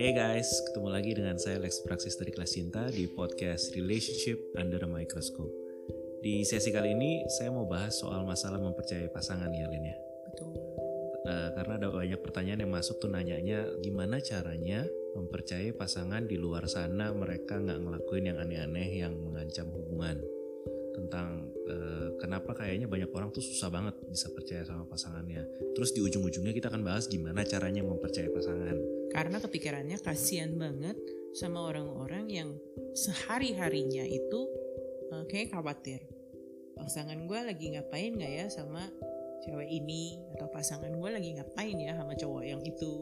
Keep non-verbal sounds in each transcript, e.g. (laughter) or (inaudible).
Hey guys, ketemu lagi dengan saya Lex Praksis dari Kelas Cinta di podcast Relationship Under a Microscope. Di sesi kali ini saya mau bahas soal masalah mempercayai pasangan ya Lin ya. Betul. Eh, karena ada banyak pertanyaan yang masuk tuh nanyanya gimana caranya mempercayai pasangan di luar sana mereka nggak ngelakuin yang aneh-aneh yang mengancam hubungan. Tentang kenapa kayaknya banyak orang tuh susah banget bisa percaya sama pasangannya. Terus di ujung-ujungnya kita akan bahas gimana caranya mempercayai pasangan. Karena kepikirannya kasihan banget sama orang-orang yang sehari-harinya itu uh, kayak khawatir. Pasangan gue lagi ngapain gak ya sama cewek ini atau pasangan gue lagi ngapain ya sama cowok yang itu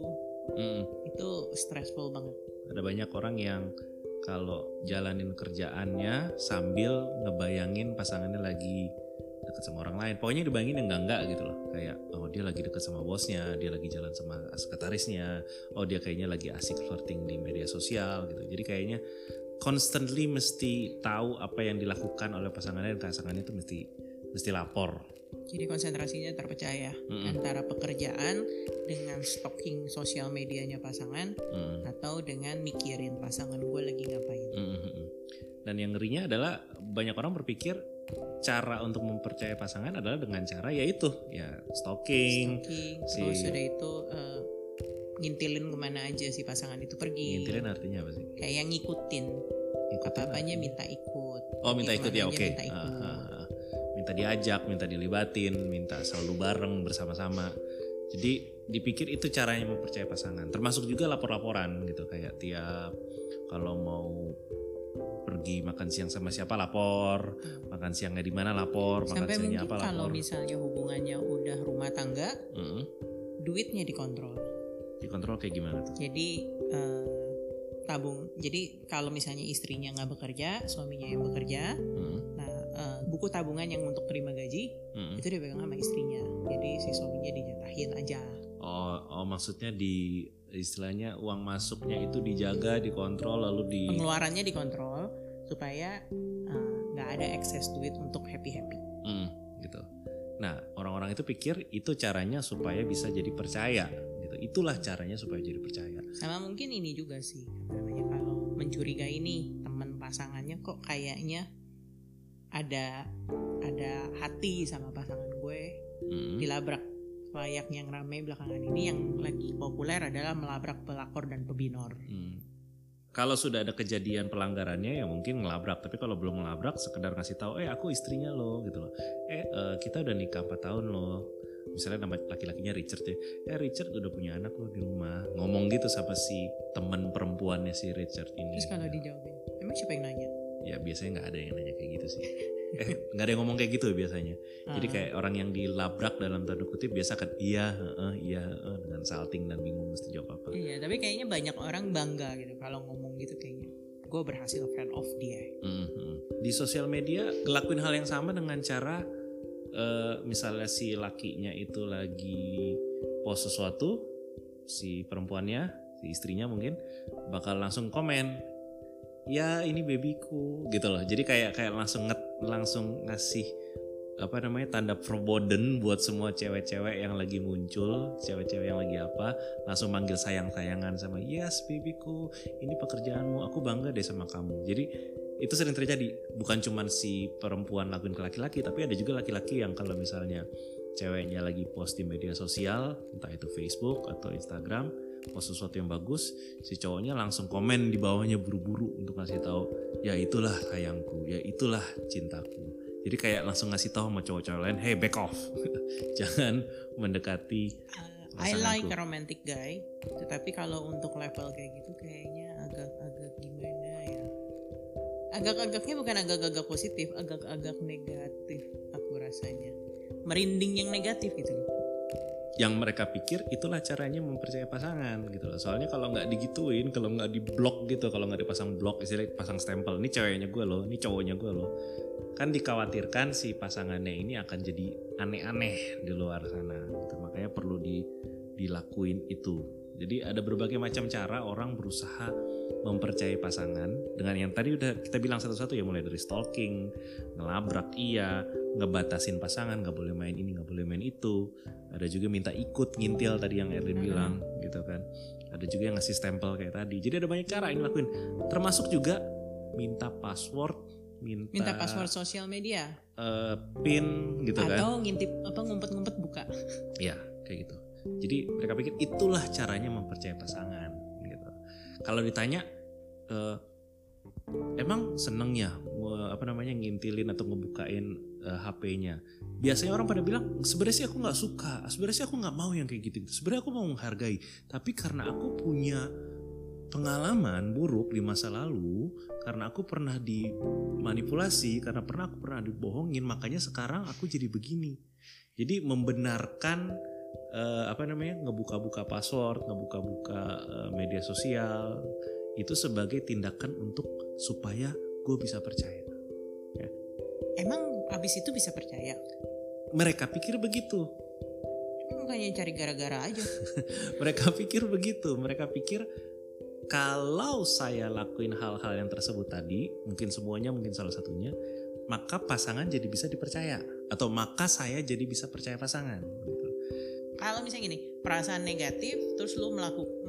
Mm. itu stressful banget. ada banyak orang yang kalau jalanin kerjaannya sambil ngebayangin pasangannya lagi deket sama orang lain. Pokoknya dibayangin yang enggak-enggak gitu loh. Kayak oh dia lagi deket sama bosnya, dia lagi jalan sama sekretarisnya, oh dia kayaknya lagi asik flirting di media sosial gitu. Jadi kayaknya constantly mesti tahu apa yang dilakukan oleh pasangannya dan pasangannya itu mesti mesti lapor. Jadi konsentrasinya terpecah ya Mm-mm. antara pekerjaan dengan stalking sosial medianya pasangan Mm. atau dengan mikirin pasangan gue lagi ngapain. Mm, mm, mm. Dan yang ngerinya adalah banyak orang berpikir cara untuk mempercayai pasangan adalah dengan cara yaitu ya stalking, Stalking, si- terus sudah itu eh, ngintilin ke mana aja si pasangan itu pergi. ngintilin artinya apa sih? Kayak ngikutin. Ikutin Apa-apanya artinya. minta ikut. Oh minta ikut ya oke. aja Minta ikut. Ah, ah, ah. Minta diajak, minta dilibatin, minta selalu bareng bersama-sama. Jadi dipikir itu caranya mempercayai pasangan. Termasuk juga lapor-laporan gitu kayak tiap kalau mau pergi makan siang sama siapa lapor, makan siangnya di mana lapor, makan Sampai siangnya mungkin apa kalau lapor. misalnya hubungannya udah rumah tangga, Mm-mm. duitnya dikontrol. Dikontrol kayak gimana tuh? Jadi eh, tabung. Jadi kalau misalnya istrinya nggak bekerja, suaminya yang bekerja, nah eh, buku tabungan yang untuk terima gaji Mm-mm. itu dipegang sama istrinya. Jadi si suaminya dijatahin aja. Oh, oh maksudnya di istilahnya uang masuknya itu dijaga, dikontrol lalu di Pengeluarannya dikontrol supaya eh, nggak ada ekses duit untuk happy happy. Mm, gitu. Nah, orang-orang itu pikir itu caranya supaya bisa jadi percaya gitu. Itulah caranya supaya jadi percaya. Sama mungkin ini juga sih namanya kalau mencurigai nih teman pasangannya kok kayaknya ada ada hati sama pasangan gue Mm, dilabrak layak yang rame belakangan ini yang lagi populer adalah melabrak pelakor dan pebinor. mm. Kalau sudah ada kejadian pelanggarannya ya mungkin ngelabrak, tapi kalau belum ngelabrak sekedar ngasih tahu, "Eh, aku istrinya lo." gitu loh. "Eh, eh, kita udah nikah 4 tahun loh." Misalnya nama laki-lakinya Richard ya. "Eh, Richard udah punya anak loh di rumah." Ngomong gitu sama si teman perempuannya si Richard ini. Terus kalau dijawabin, emang siapa yang nanya? ya biasanya nggak ada yang nanya kayak gitu sih (laughs) (laughs) nggak ada yang ngomong kayak gitu biasanya jadi Ah, kayak orang yang dilabrak dalam tanda kutip biasa kan iya heeh, iya heeh, dengan salting dan bingung mesti jawab apa Iya, tapi kayaknya banyak orang bangga gitu kalau ngomong gitu kayaknya. Gue berhasil fan off dia. Mhm. di sosial media ngelakuin hal yang sama dengan cara eh, misalnya si lakinya itu lagi post sesuatu si perempuannya si istrinya mungkin bakal langsung komen ya ini babyku gitu loh. Jadi kayak kayak langsung nget langsung ngasih apa namanya tanda forbidden buat semua cewek-cewek yang lagi muncul cewek-cewek yang lagi apa langsung manggil sayang-sayangan sama yes babyku ini pekerjaanmu aku bangga deh sama kamu. Jadi itu sering terjadi. Bukan cuman si perempuan lakuin ke laki-laki tapi ada juga laki-laki yang kalau misalnya ceweknya lagi post di media sosial entah itu Facebook atau Instagram post sesuatu yang bagus si cowoknya langsung komen di bawahnya buru-buru untuk ngasih tahu ya itulah sayangku ya itulah cintaku jadi kayak langsung ngasih tahu sama cowok-cowok lain hey back off (laughs) jangan mendekati Uh, I like a romantic guy, tetapi kalau untuk level kayak gitu kayaknya agak-agak gimana ya? Agak-agaknya bukan agak-agak positif, agak-agak negatif aku rasanya. Merinding yang negatif gitu loh. Yang mereka pikir itulah caranya mempercayai pasangan gitu loh. Soalnya kalau nggak digituin, kalau nggak di blok gitu, kalau nggak dipasang blok, istilahnya pasang stempel, ini ceweknya gue loh, ini cowoknya gue loh. Kan dikhawatirkan si pasangannya ini akan jadi aneh-aneh di luar sana. Gitu. Makanya perlu di dilakuin itu. Jadi ada berbagai macam cara orang berusaha mempercayai pasangan dengan yang tadi udah kita bilang satu-satu ya mulai dari stalking, ngelabrak iya, ngebatasin pasangan nggak boleh main ini nggak boleh main itu. Ada juga minta ikut ngintil tadi yang Erwin Mhm. bilang gitu kan. Ada juga yang ngasih stempel kayak tadi. Jadi ada banyak cara ini lakuin termasuk juga minta password minta, Minta password sosial media? Eh, pin gitu kan. atau ngintip apa ngumpet-ngumpet buka. ya kayak gitu jadi mereka pikir itulah caranya mempercayai pasangan gitu. Kalau ditanya eh, emang seneng ya apa namanya ngintilin atau ngebukain eh, HP-nya biasanya orang pada bilang sebenarnya sih aku nggak suka sebenarnya sih aku nggak mau yang kayak gitu sebenarnya aku mau menghargai. Tapi karena aku punya pengalaman buruk di masa lalu karena aku pernah dimanipulasi karena pernah aku pernah dibohongin makanya sekarang aku jadi begini. Jadi membenarkan eh, apa namanya ngebuka-buka password ngebuka-buka eh, media sosial itu sebagai tindakan untuk supaya gue bisa percaya Emang abis itu bisa percaya? mereka pikir begitu Emang Bukannya cari gara-gara aja. (laughs) mereka pikir begitu mereka pikir kalau saya lakuin hal-hal yang tersebut tadi mungkin semuanya mungkin salah satunya maka pasangan jadi bisa dipercaya atau maka saya jadi bisa percaya pasangan. Kalau misalnya gini, perasaan negatif, terus lu melakukan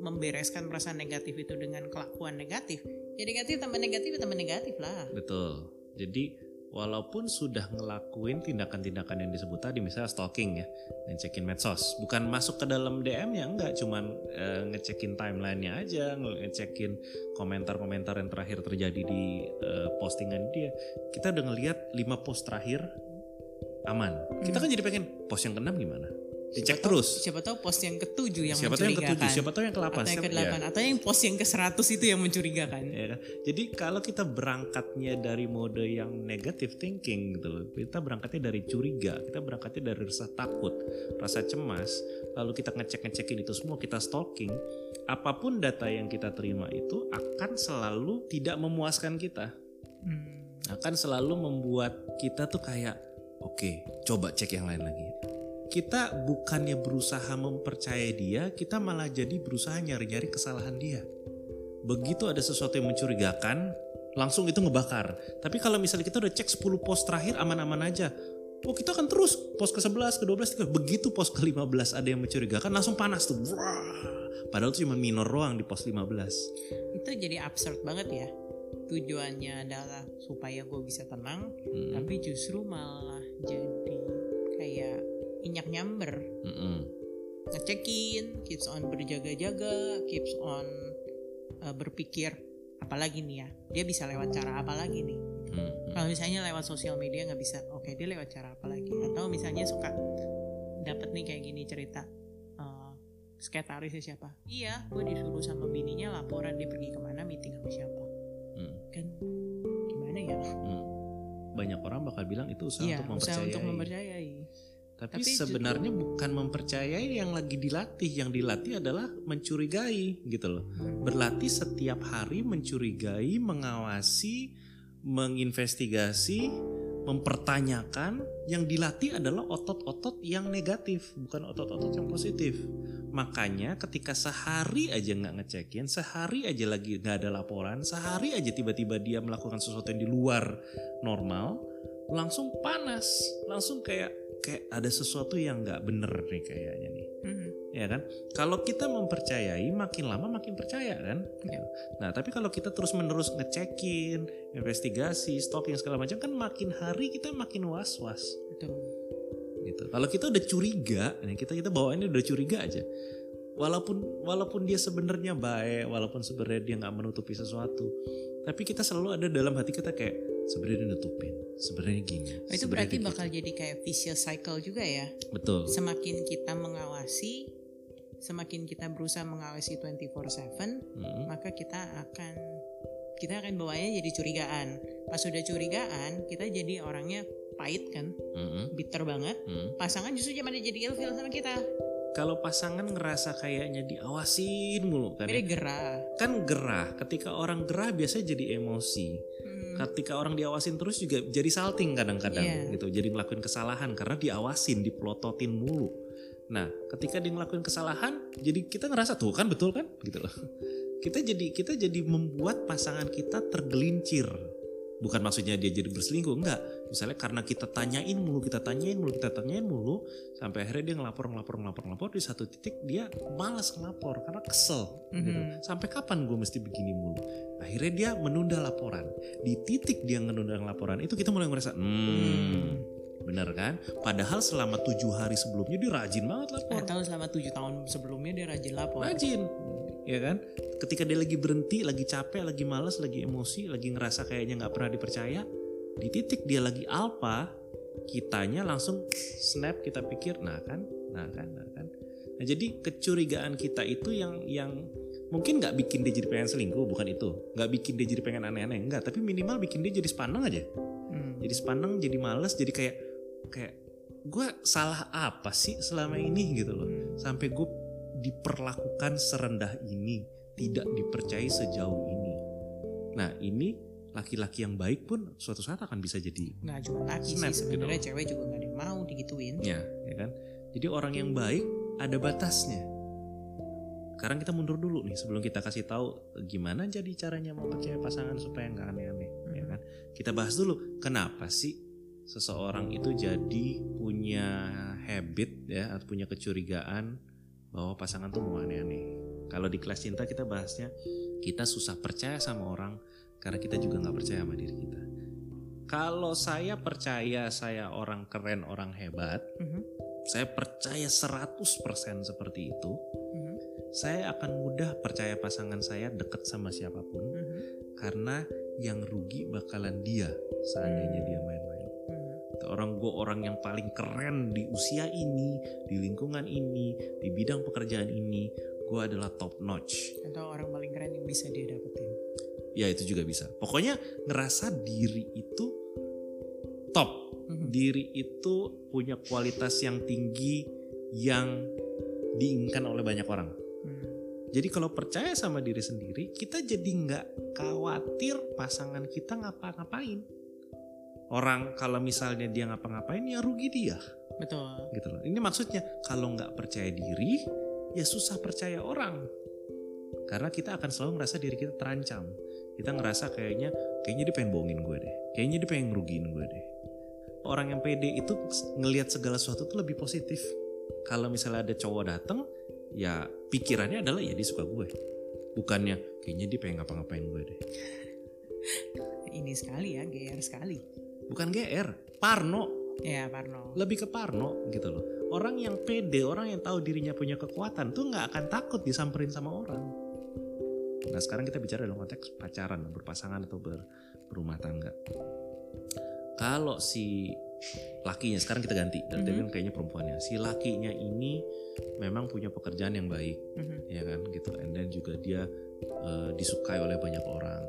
membereskan perasaan negatif itu dengan kelakuan negatif, ya negatif tambah negatif tambah negatif lah. betul. Jadi walaupun sudah ngelakuin tindakan-tindakan yang disebut tadi misalnya stalking ya ngecekin medsos bukan masuk ke dalam DM ya enggak cuman eh, ngecekin timelinenya aja ngecekin komentar-komentar yang terakhir terjadi di eh, postingan dia kita udah ngelihat 5 post terakhir aman. Kita kan jadi pengen post yang keenam gimana dicek Siapa tahu- terus Siapa tahu post yang ketujuh yang siapa tahu yang mencurigakan. ketujuh siapa tahu yang ke-8 atau yang siapa- ke ya. delapan atau yang post yang ke 100 itu yang mencurigakan. Ya kan? Jadi kalau kita berangkatnya dari mode yang negative thinking gitu loh. Kita berangkatnya dari curiga, kita berangkatnya dari rasa takut, rasa cemas, lalu kita ngecek-ngecekin itu semua, kita stalking, apa pun data yang kita terima itu akan selalu tidak memuaskan kita. Hmm. Akan selalu membuat kita tuh kayak oke, coba cek yang lain lagi. Kita bukannya berusaha mempercayai dia, kita malah jadi berusaha nyari-nyari kesalahan dia begitu ada sesuatu yang mencurigakan langsung itu ngebakar tapi kalau misalnya kita udah cek 10 post terakhir aman-aman aja oh kita akan terus post ke-11 ke-12 ke begitu post ke-15 ada yang mencurigakan langsung panas tuh Wah. padahal itu cuma minor doang di post 15 Itu jadi absurd banget ya. Tujuannya adalah supaya gue bisa tenang, Mm-mm. tapi justru malah jadi kayak inyak nyamber. Mm-mm. ngecekin, keeps on berjaga-jaga, keeps on uh, berpikir apalagi nih ya, dia bisa lewat cara apa lagi nih? Mm-mm. Kalau misalnya lewat sosial media nggak bisa, oke dia lewat cara apa lagi? Atau misalnya suka dapat nih kayak gini cerita, uh, sekretarisnya siapa? Iya, gue disuruh sama bininya laporan dia pergi ke mana, meeting sama siapa? Mm. Kan gimana ya? Mm. banyak orang bakal bilang itu usaha Iya, untuk usaha mempercayai untuk mempercayai. Tapi, Tapi sebenarnya bukan mempercayai yang lagi dilatih yang dilatih adalah mencurigai gitu loh berlatih setiap hari mencurigai, mengawasi, menginvestigasi, mempertanyakan. Yang dilatih adalah otot-otot yang negatif, bukan otot-otot yang positif. Makanya ketika sehari aja nggak ngecekin, sehari aja lagi nggak ada laporan, sehari aja tiba-tiba dia melakukan sesuatu yang di luar normal, langsung panas, langsung kayak kayak ada sesuatu yang nggak bener nih kayaknya nih Mhm. ya kan? Kalau kita mempercayai, makin lama makin percaya kan? Ya. Nah, tapi kalau kita terus menerus ngecekin, investigasi, stalking segala macam kan makin hari kita makin was was Betul. gitu. Kalau kita udah curiga, nih kita kita bawaannya udah curiga aja. Walaupun walaupun dia sebenarnya baik, walaupun sebenarnya dia nggak menutupi sesuatu, tapi kita selalu ada dalam hati kita kayak sebenarnya dia nutupin, sebenarnya gini. Oh, itu berarti bakal jadi kayak vicious cycle juga ya. gitu. betul. Semakin kita mengawasi, semakin kita berusaha mengawasi 24/7, Mm, maka kita akan kita akan bawanya jadi curigaan. Pas sudah curigaan, kita jadi orangnya pahit kan, mm, mm, bitter banget. mm. Pasangan justru zaman jadi ilfil sama kita. Kalau pasangan ngerasa kayaknya diawasin mulu kan, Jadi ya. gerah. kan gerah. Ketika orang gerah biasanya jadi emosi. Hmm. Ketika orang diawasin terus juga jadi salting kadang-kadang Iya. gitu. Jadi ngelakuin kesalahan karena diawasin, dipelototin mulu. Nah, ketika dia ngelakuin kesalahan, jadi kita ngerasa tuh kan betul kan, gitu loh. Kita jadi kita jadi membuat pasangan kita tergelincir bukan maksudnya dia jadi berselingkuh enggak. Misalnya karena kita tanyain mulu kita tanyain mulu kita tanyain mulu sampai akhirnya dia ngelapor ngelapor ngelapor ngelapor di satu titik dia malas ngelapor karena kesel gitu. Mhm. sampai kapan gue mesti begini mulu? Akhirnya dia menunda laporan. Di titik dia menunda laporan itu kita mulai merasa hmm bener kan? Padahal selama tujuh hari sebelumnya dia rajin banget lapor. Atau selama tujuh tahun sebelumnya dia rajin lapor. rajin ya kan? Ketika dia lagi berhenti lagi capek lagi malas lagi emosi lagi ngerasa kayaknya nggak pernah dipercaya di titik dia lagi alpha kitanya langsung snap kita pikir nah kan nah kan nah kan. Nah jadi kecurigaan kita itu yang yang mungkin nggak bikin dia jadi pengen selingkuh bukan itu. Nggak bikin dia jadi pengen aneh-aneh enggak tapi minimal bikin dia jadi sepaneng aja. Hmm. jadi sepaneng jadi males jadi kayak kayak gue salah apa sih selama ini? Gitu loh. Sampai gue diperlakukan serendah ini tidak dipercayai sejauh ini. Nah ini laki-laki yang baik pun suatu saat akan bisa jadi Nggak cuma laki Snap sih gitu sebenarnya loh. cewek juga nggak ada yang mau digituin. ya ya kan? Jadi orang yang baik ada batasnya. Sekarang kita mundur dulu nih sebelum kita kasih tahu gimana jadi caranya mempercayai pasangan supaya nggak aneh-aneh ya kan? Kita bahas dulu kenapa sih seseorang itu jadi punya habit ya atau punya kecurigaan bahwa pasangan tuh mau aneh-aneh kalau di kelas cinta kita bahasnya kita susah percaya sama orang karena kita juga nggak percaya sama diri kita kalau saya percaya saya orang keren orang hebat Mhm. saya percaya 100% seperti itu Mhm. saya akan mudah percaya pasangan saya deket sama siapa pun Mhm. karena yang rugi bakalan dia seandainya dia main-main. Atau Orang gue orang yang paling keren di usia ini, di lingkungan ini, di bidang pekerjaan ini, gue adalah top notch. Atau orang paling keren yang bisa dia dapetin. Ya itu juga bisa. Pokoknya ngerasa diri itu top, Mhm. diri itu punya kualitas yang tinggi yang diinginkan oleh banyak orang. Hmm. Jadi kalau percaya sama diri sendiri, kita jadi nggak khawatir pasangan kita ngapa-ngapain. Orang kalau misalnya dia ngapa-ngapain ya rugi dia, Betul. gitu loh. Ini maksudnya kalau nggak percaya diri, ya susah percaya orang. Karena kita akan selalu ngerasa diri kita terancam. Kita ngerasa kayaknya, kayaknya dia pengen bohongin gue deh. Kayaknya dia pengen ngerugiin gue deh. Orang yang pede itu ngelihat segala sesuatu tuh lebih positif. Kalau misalnya ada cowok dateng, ya pikirannya adalah ya dia suka gue. Bukannya kayaknya dia pengen ngapa-ngapain gue deh. Ini sekali ya, GR sekali. Bukan GR, Parno. Ya Parno. Lebih ke Parno gitu loh. Orang yang pede, orang yang tahu dirinya punya kekuatan tuh nggak akan takut disamperin sama orang. Nah sekarang kita bicara dalam konteks pacaran, berpasangan atau ber- berumah tangga. Kalau si lakinya, sekarang kita ganti, dari tadi Mhm. kan kayaknya perempuannya. Si lakinya ini memang punya pekerjaan yang baik, Mhm. ya kan gitu. And then juga dia eh, disukai oleh banyak orang.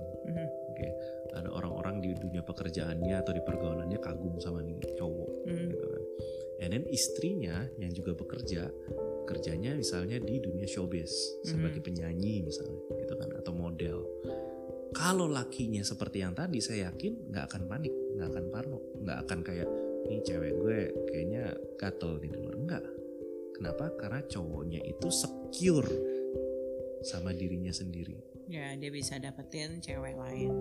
Di dunia pekerjaannya atau di pergaulannya kagum sama nih cowok Mhm. gitu kan. And then istrinya yang juga bekerja, kerjanya misalnya di dunia showbiz sebagai penyanyi misalnya gitu kan atau model. Kalau lakinya seperti yang tadi saya yakin nggak akan panik, nggak akan parno, nggak akan kayak nih cewek gue kayaknya gatel di luar enggak. Kenapa? Karena cowoknya itu secure sama dirinya sendiri. Ya dia bisa dapetin cewek lain.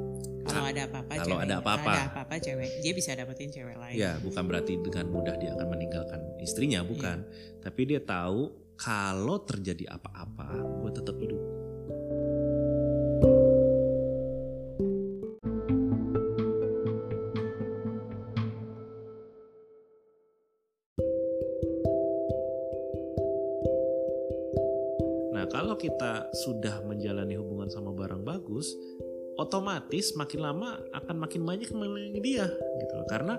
Kalau ada apa-apa kalau cewek. ada apa-apa. Ada apa-apa cewek. Dia bisa dapetin cewek lain. Ya, bukan berarti dengan mudah dia akan meninggalkan istrinya, bukan. Tapi dia tahu kalau terjadi apa-apa, gue tetap hidup. Nah, kalau kita sudah otomatis makin lama akan makin banyak menyayangi dia gitu loh. Karena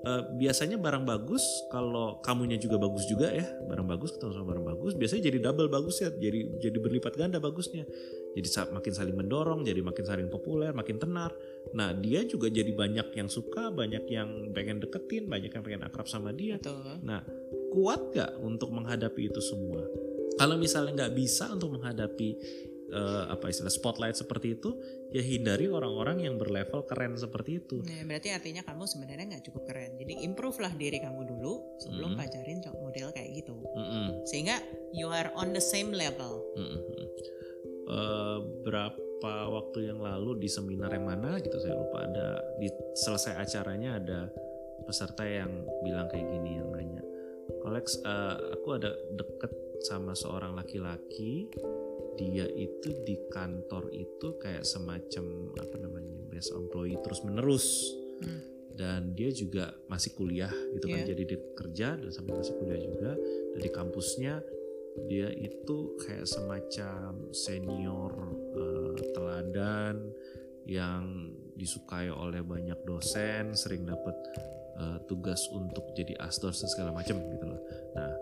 eh, biasanya barang bagus kalau kamunya juga bagus juga ya, barang bagus ketemu sama barang bagus biasanya jadi double bagus ya, jadi jadi berlipat ganda bagusnya. Jadi makin saling mendorong, jadi makin saling populer, makin tenar. Nah, dia juga jadi banyak yang suka, banyak yang pengen deketin, banyak yang pengen akrab sama dia. Betul. Nah, kuat gak untuk menghadapi itu semua? Kalau misalnya nggak bisa untuk menghadapi eh, apa istilah spotlight seperti itu, ya hindari orang-orang yang berlevel keren seperti itu. Nah, berarti artinya kamu sebenarnya nggak cukup keren. Jadi improve lah diri kamu dulu sebelum Mhm. pacarin cowok model kayak gitu. Mm-mm, Sehingga you are on the same level. mm. Eh, berapa beberapa waktu yang lalu di seminar yang mana gitu saya lupa ada di selesai acaranya ada peserta yang bilang kayak gini yang nanya Kolex uh, aku ada deket sama seorang laki-laki dia itu di kantor itu kayak semacam apa namanya best employee terus menerus hmm. dan dia juga masih kuliah gitu yeah. kan iya. jadi dia kerja dan sambil masih kuliah juga dari kampusnya dia itu kayak semacam senior uh, teladan yang disukai oleh banyak dosen sering dapat uh, tugas untuk jadi asdos dan segala macam gitu loh nah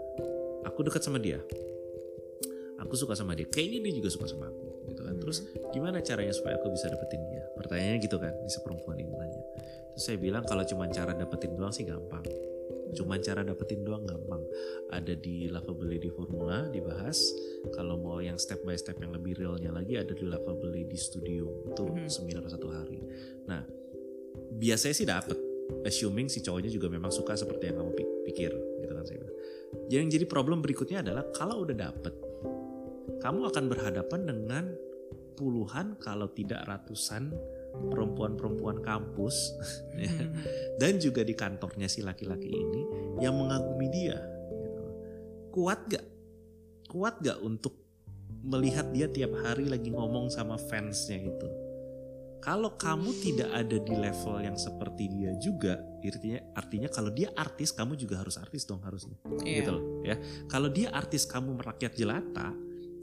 aku dekat sama dia aku suka sama dia. Kayaknya dia juga suka sama aku gitu kan. Terus hmm. gimana caranya supaya aku bisa dapetin dia? Pertanyaannya gitu kan si perempuan ini nanya. Terus saya bilang kalau cuma cara dapetin doang sih gampang. Cuma cara dapetin doang gampang. Ada di Lovably di formula dibahas. Kalau mau yang step by step yang lebih realnya lagi ada di Lovably di studio. Itu hmm. seminar satu hari. Nah biasanya sih dapet. Assuming si cowoknya juga memang suka seperti yang kamu pikir gitu kan saya yang jadi problem berikutnya adalah kalau udah dapet kamu akan berhadapan dengan puluhan kalau tidak ratusan perempuan-perempuan kampus (laughs) ya, hmm. dan juga di kantornya si laki-laki ini yang mengagumi dia gitu. kuat gak kuat gak untuk melihat dia tiap hari lagi ngomong sama fansnya itu kalau kamu tidak ada di level yang seperti dia juga artinya artinya kalau dia artis kamu juga harus artis dong harusnya yeah. gitu loh ya kalau dia artis kamu merakyat jelata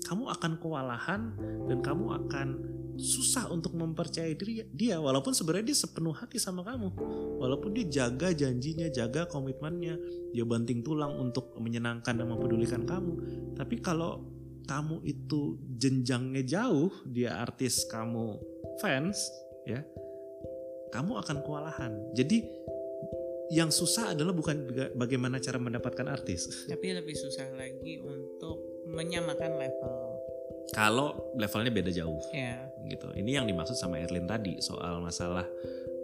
kamu akan kewalahan dan kamu akan susah untuk mempercayai diri dia walaupun sebenarnya dia sepenuh hati sama kamu. Walaupun dia jaga janjinya jaga komitmennya dia banting tulang untuk menyenangkan dan mempedulikan kamu. Tapi kalau kamu itu jenjangnya jauh dia artis kamu fans ya kamu akan kewalahan. Jadi yang susah adalah bukan bagaimana cara mendapatkan artis. Tapi lebih susah lagi untuk menyamakan level. Kalau levelnya beda jauh, yeah. gitu. Ini yang dimaksud sama Erlin tadi soal masalah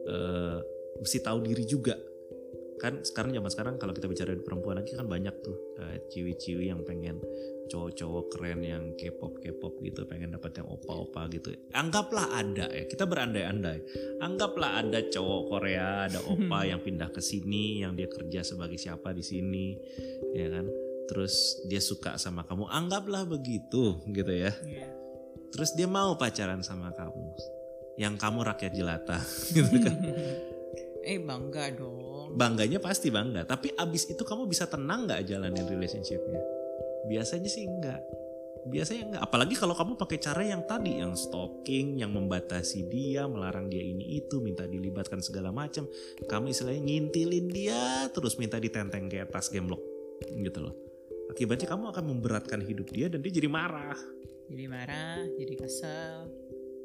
uh, mesti tahu diri juga. Kan sekarang zaman sekarang kalau kita bicara di perempuan lagi kan banyak tuh uh, ciwi-ciwi yang pengen cowok-cowok keren yang K-pop K-pop gitu pengen dapat yang opa-opa gitu anggaplah ada ya kita berandai-andai anggaplah ada cowok Korea ada opa (laughs) yang pindah ke sini yang dia kerja sebagai siapa di sini ya kan terus dia suka sama kamu anggaplah begitu gitu ya. Yeah. terus dia mau pacaran sama kamu yang kamu rakyat jelata (laughs) gitu kan. (laughs) Eh bangga dong. Bangganya pasti bangga tapi abis itu kamu bisa tenang nggak jalanin relationshipnya? Biasanya sih enggak biasanya enggak apalagi kalau kamu pakai cara yang tadi yang stalking yang membatasi dia melarang dia ini itu minta dilibatkan segala macam. Kamu istilahnya ngintilin dia terus minta ditenteng kayak tas gemblok gitu loh akibatnya kamu akan memberatkan hidup dia dan dia jadi marah. Jadi marah jadi kesel.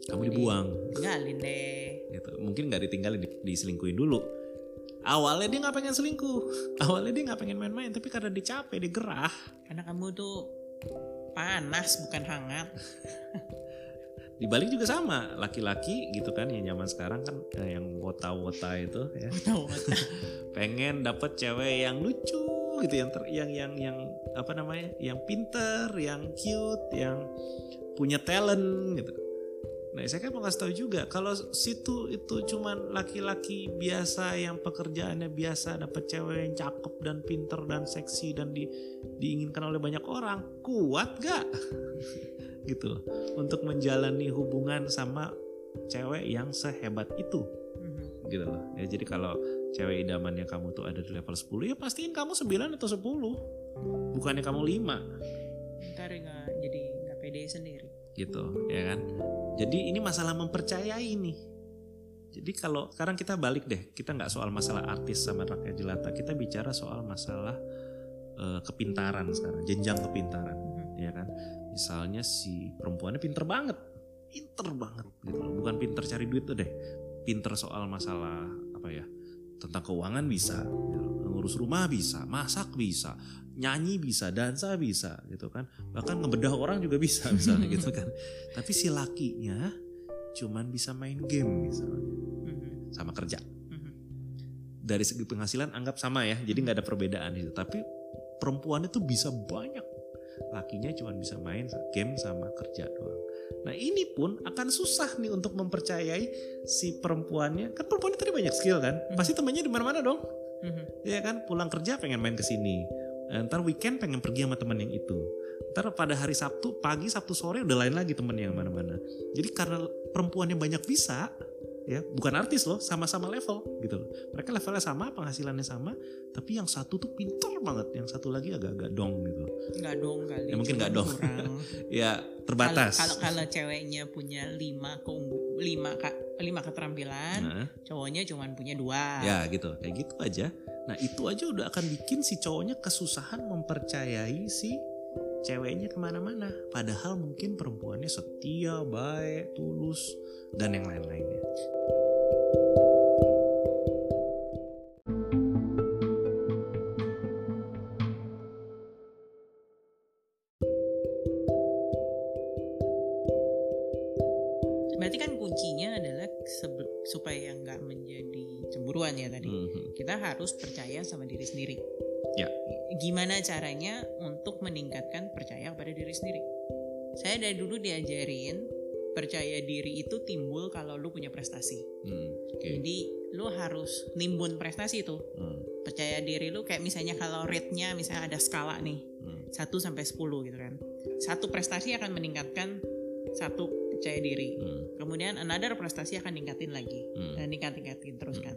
Kamu dibuang. tinggalin deh. Gitu. Mungkin nggak ditinggalin di, diselingkuhin dulu. Awalnya dia nggak pengen selingkuh. Awalnya dia nggak pengen main-main tapi karena dia capek dia gerah. Karena kamu tuh panas bukan hangat. (laughs) Dibalik juga sama. Laki-laki gitu kan yang zaman sekarang kan eh, yang wota-wota itu ya. Wota-wota. (laughs) Pengen dapet cewek yang lucu gitu. Yang ter, yang yang yang apa namanya? Yang pinter yang cute yang punya talent gitu. Nah saya kan mau kasih tahu juga kalau situ itu cuman laki-laki biasa yang pekerjaannya biasa dapat cewek yang cakep dan pinter dan seksi dan di, diinginkan oleh banyak orang kuat gak (laughs) gitu untuk menjalani hubungan sama cewek yang sehebat itu. Mm-hmm. gitu loh. Ya jadi kalau cewek idamannya kamu tuh ada di level 10 ya pastiin kamu 9 atau 10 bukannya kamu 5 ntar nggak jadi nggak pede sendiri. Gitu ya kan? Jadi ini masalah mempercayai nih. Jadi kalau sekarang kita balik deh. Kita nggak soal masalah artis sama rakyat jelata. Kita bicara soal masalah uh, kepintaran sekarang jenjang kepintaran hmm. ya kan? Misalnya si perempuannya pinter banget. Pinter banget gitu loh. Bukan pinter cari duit tuh deh. Pinter soal masalah apa ya tentang keuangan bisa ngurus rumah bisa masak bisa nyanyi bisa dansa bisa gitu kan. Bahkan ngebedah orang juga bisa (laughs) misalnya gitu kan. Tapi si lakinya cuman bisa main game misalnya. Mm-hmm. sama kerja. Mm-hmm. dari segi penghasilan anggap sama ya jadi nggak ada perbedaan itu tapi perempuan itu bisa banyak lakinya cuma bisa main game sama kerja doang. Nah ini pun akan susah nih untuk mempercayai si perempuannya. Kan perempuannya tadi banyak skill kan, pasti temannya di mana-mana dong. Mhm. Ya kan pulang kerja pengen main ke sini. Eh, Ntar weekend pengen pergi sama teman yang itu. Ntar pada hari Sabtu pagi Sabtu sore udah lain lagi temen yang mana-mana. Jadi karena perempuannya banyak bisa, ya bukan artis loh, sama-sama level gitu loh. Mereka levelnya sama, penghasilannya sama, tapi yang satu tuh pintar banget, yang satu lagi agak-agak dong gitu. nggak dong kali Ya, mungkin nggak dong. (laughs) Ya terbatas. kalau kalau ceweknya punya lima keunggu lima lima keterampilan Nah, cowoknya cuma punya dua ya gitu, kayak gitu aja. Nah itu aja udah akan bikin si cowoknya kesusahan mempercayai si ceweknya ke mana-mana. Padahal mungkin perempuannya setia, baik, tulus, dan yang lain-lainnya. Gimana caranya untuk meningkatkan percaya kepada diri sendiri saya dari dulu diajarin percaya diri itu timbul kalau lu punya prestasi Hmm, Oke. jadi lu harus nimbun prestasi tuh Hmm, percaya diri lu kayak misalnya kalau rate-nya misalnya ada skala nih hmm, 1 sampai 10 gitu kan. Satu prestasi akan meningkatkan satu percaya diri. hmm, Kemudian another prestasi akan ningkatin lagi. hmm, Dan ningkat-ningkatin terus kan.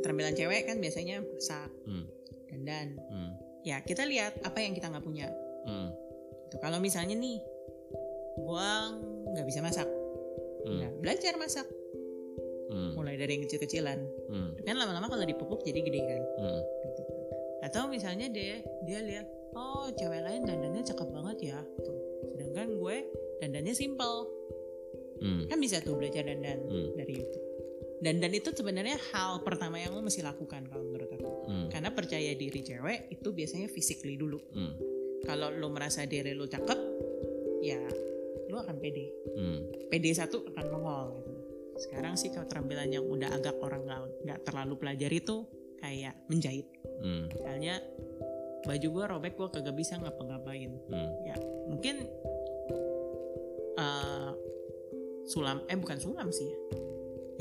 Keterampilan cewek kan biasanya masak, hmm, dandan. hmm, Ya, kita lihat apa yang kita nggak punya. hmm, Tuh, kalau misalnya nih gua nggak bisa masak. hmm, Nah, belajar masak hmm, mulai dari yang kecil-kecilan. hmm, Kan lama-lama kalau dipupuk jadi gede kan. hmm, gitu. Atau misalnya dia dia lihat, oh cewek lain dandannya cakep banget ya, tuh. Sedangkan gue dandannya simple, hmm, kan bisa tuh belajar dandan Hmm. dari YouTube. Dandan itu sebenarnya hal pertama yang lo mesti lakukan kalau. Hmm, Karena percaya diri cewek itu biasanya physically dulu. hmm, Kalau lo merasa diri lo cakep, ya lo akan pede. hmm, PD satu akan nongol gitu. Sekarang sih keterampilan yang udah agak orang nggak terlalu pelajari tuh kayak menjahit. hmm, Misalnya baju gue robek gue kagak bisa ngapa-ngapain. hmm, Ya mungkin eh, sulam eh bukan sulam sih ya.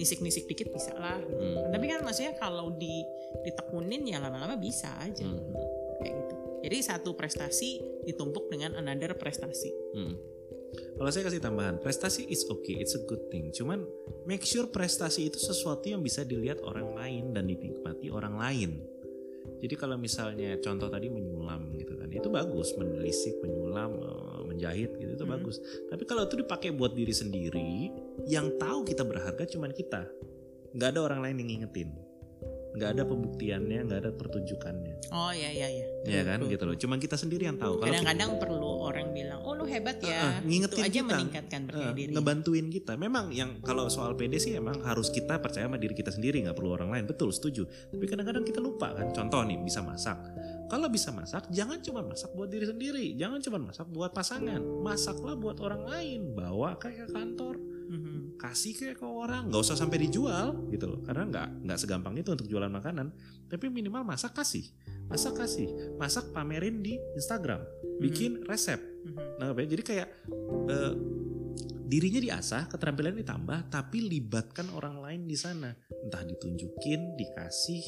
Nisik-nisik dikit bisa lah. gitu. Hmm. Tapi kan maksudnya kalau di ditekunin ya lama-lama bisa aja hmm, kayak gitu. Jadi satu prestasi ditumpuk dengan another prestasi. hmm. Kalau saya kasih tambahan, prestasi is okay, it's a good thing. Cuman make sure prestasi itu sesuatu yang bisa dilihat orang lain dan dinikmati orang lain. Jadi kalau misalnya contoh tadi menyulam gitu kan, itu bagus, menelisik, menyulam, menjahit gitu itu Hmm. bagus. Tapi kalau itu dipakai buat diri sendiri, yang tahu kita berharga cuman kita. Nggak ada orang lain yang ngingetin. Nggak ada pembuktiannya, nggak ada pertunjukannya. Oh ya ya ya. Ya kan gitu loh. Cuman kita sendiri yang tahu. Kadang-kadang perlu orang bilang, oh lu hebat ya. ah, ngingetin itu aja kita. meningkatkan percaya Eh, diri. ngebantuin kita. Memang yang kalau soal PD sih emang harus kita percaya sama diri kita sendiri, nggak perlu orang lain. Betul, setuju. Tapi kadang-kadang kita lupa kan. Contoh nih, bisa masak. Kalau bisa masak, jangan cuma masak buat diri sendiri, jangan cuma masak buat pasangan. Masaklah buat orang lain, bawa kayak ke kantor, Mhm. kasih kayak ke orang, nggak usah sampai dijual gitu loh. Karena nggak nggak segampang itu untuk jualan makanan. Tapi minimal masak kasih, masak kasih, masak pamerin di Instagram, bikin resep. Mhm. Nah, jadi kayak eh, dirinya diasah, keterampilan ditambah, tapi libatkan orang lain di sana. Entah ditunjukin, dikasih,